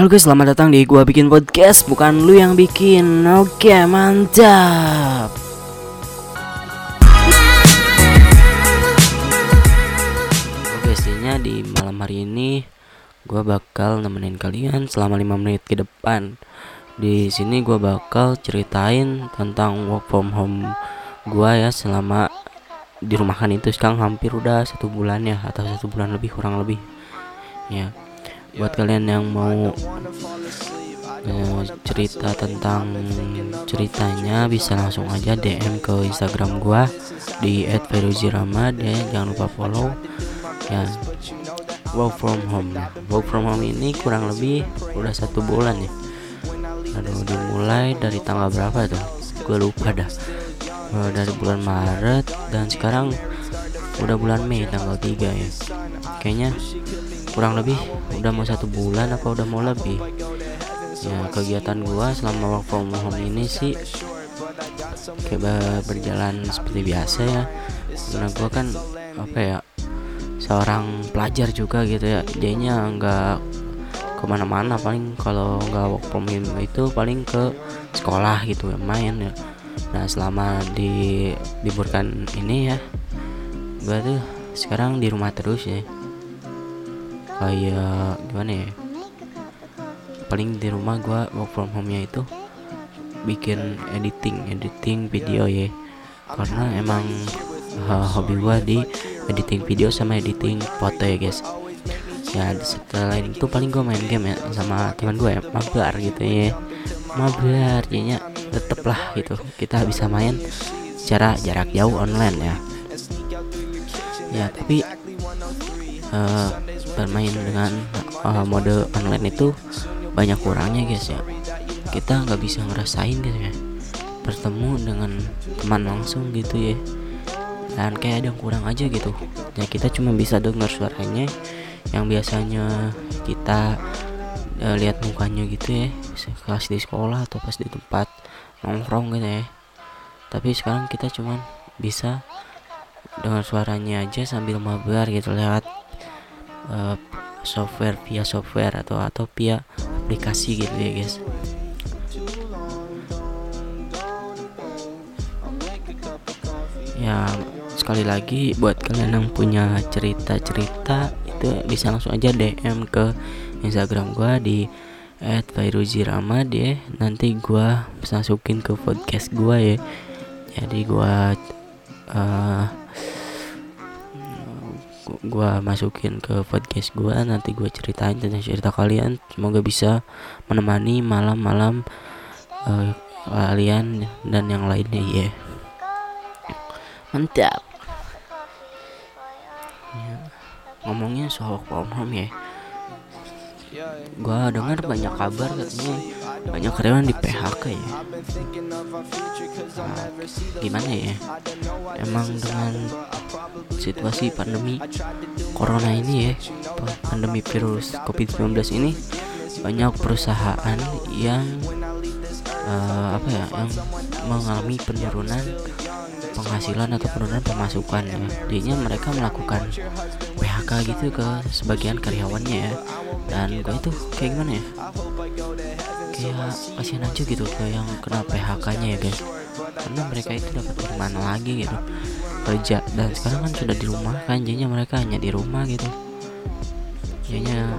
Halo guys, selamat datang di gua bikin podcast, bukan lu yang bikin. Oke, mantap. Oke, pastinya di malam hari ini gua bakal nemenin kalian selama 5 menit ke depan. Di sini gua bakal ceritain tentang work from home gua ya selama di rumah kan itu sekarang hampir udah satu bulan ya atau satu bulan lebih kurang lebih ya buat kalian yang mau cerita tentang ceritanya bisa langsung aja DM ke Instagram gua di @feruzirama. Ya jangan lupa follow ya work from home. Work from home ini kurang lebih udah satu bulan ya. Aduh dimulai dari tanggal berapa tuh? Gue lupa dah. Dari bulan Maret dan sekarang udah bulan Mei tanggal 3 ya. Kayaknya kurang lebih udah mau satu bulan apa udah mau lebih. Ya kegiatan gua selama work from home ini sih kayak berjalan seperti biasa ya. Karena gua kan apa ya seorang pelajar juga gitu ya. Jadinya nggak ke mana-mana paling kalau nggak work from home itu paling ke sekolah gitu ya main ya. Nah selama di liburkan ini ya tuh sekarang di rumah terus ya kayak gimana ya? Paling di rumah gue work from home nya itu bikin editing editing video ya. Karena emang uh, hobi gue di editing video sama editing foto ya guys. Ya setelah itu paling gue main game ya sama teman gue ya mabar gitu ya. Mabar jadinya tetep lah gitu. Kita bisa main secara jarak jauh online ya. Ya tapi uh, bermain dengan uh, mode online itu banyak kurangnya guys ya. Kita nggak bisa ngerasain gitu ya. Bertemu dengan teman langsung gitu ya. Dan kayak ada yang kurang aja gitu. Ya kita cuma bisa dengar suaranya yang biasanya kita uh, lihat mukanya gitu ya. Kelas di sekolah atau pas di tempat nongkrong gitu ya. Tapi sekarang kita cuma bisa dengar suaranya aja sambil mabar gitu lewat software via software atau atau via aplikasi gitu ya guys. Ya sekali lagi buat kalian yang punya cerita-cerita itu bisa langsung aja DM ke Instagram gua di @fairuzirama ya. Nanti gua masukin ke podcast gua ya. Jadi gua uh, gua masukin ke podcast gua nanti gua ceritain tentang cerita kalian semoga bisa menemani malam-malam uh, kalian dan yang lainnya ya yeah. mantap ya. ngomongnya soal home ya gua dengar banyak kabar katanya. banyak karyawan di PHK ya. Nah, gimana ya? Emang dengan situasi pandemi corona ini ya pandemi virus covid-19 ini banyak perusahaan yang uh, apa ya yang mengalami penurunan penghasilan atau penurunan pemasukan ya. jadinya mereka melakukan PHK gitu ke sebagian karyawannya ya. Dan gue itu kayak gimana ya? Kayak kasihan aja gitu ke yang kena PHK nya ya guys. Karena mereka itu dapat dari lagi gitu. Kerja dan sekarang kan sudah di rumah kan jadinya mereka hanya di rumah gitu. Jadinya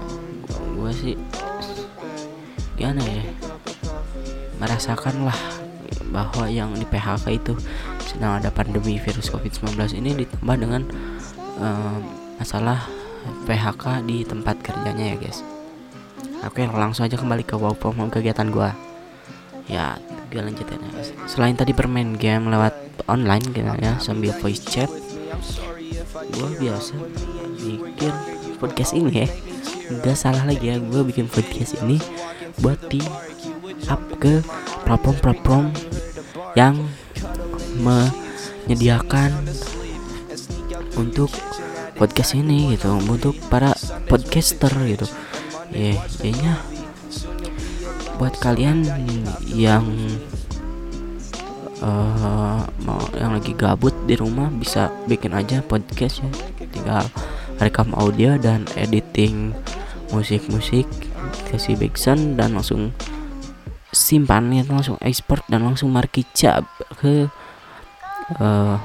gue sih gimana ya? Merasakan lah bahwa yang di PHK itu sedang ada pandemi virus COVID-19 ini ditambah dengan masalah PHK di tempat kerjanya ya guys. Oke langsung aja kembali ke work from home kegiatan gua. Ya gue lanjutin ya selain tadi bermain game lewat online gitu ya sambil voice chat gua biasa bikin podcast ini ya. Nggak salah lagi ya gue bikin podcast ini buat di up ke platform-platform yang menyediakan untuk podcast ini gitu untuk para podcaster gitu. Ya yeah, jadinya buat kalian yang uh, mau yang lagi gabut di rumah bisa bikin aja podcast ya. Tinggal rekam audio dan editing musik-musik kasih backsound dan langsung simpan ya langsung export dan langsung markicap ke uh,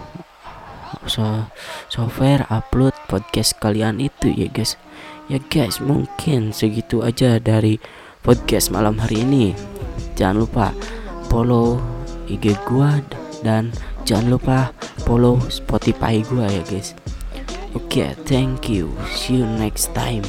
so software upload podcast kalian itu ya guys. Ya guys mungkin segitu aja dari podcast malam hari ini. Jangan lupa follow IG gua dan jangan lupa follow Spotify gua ya guys. Oke okay, thank you. See you next time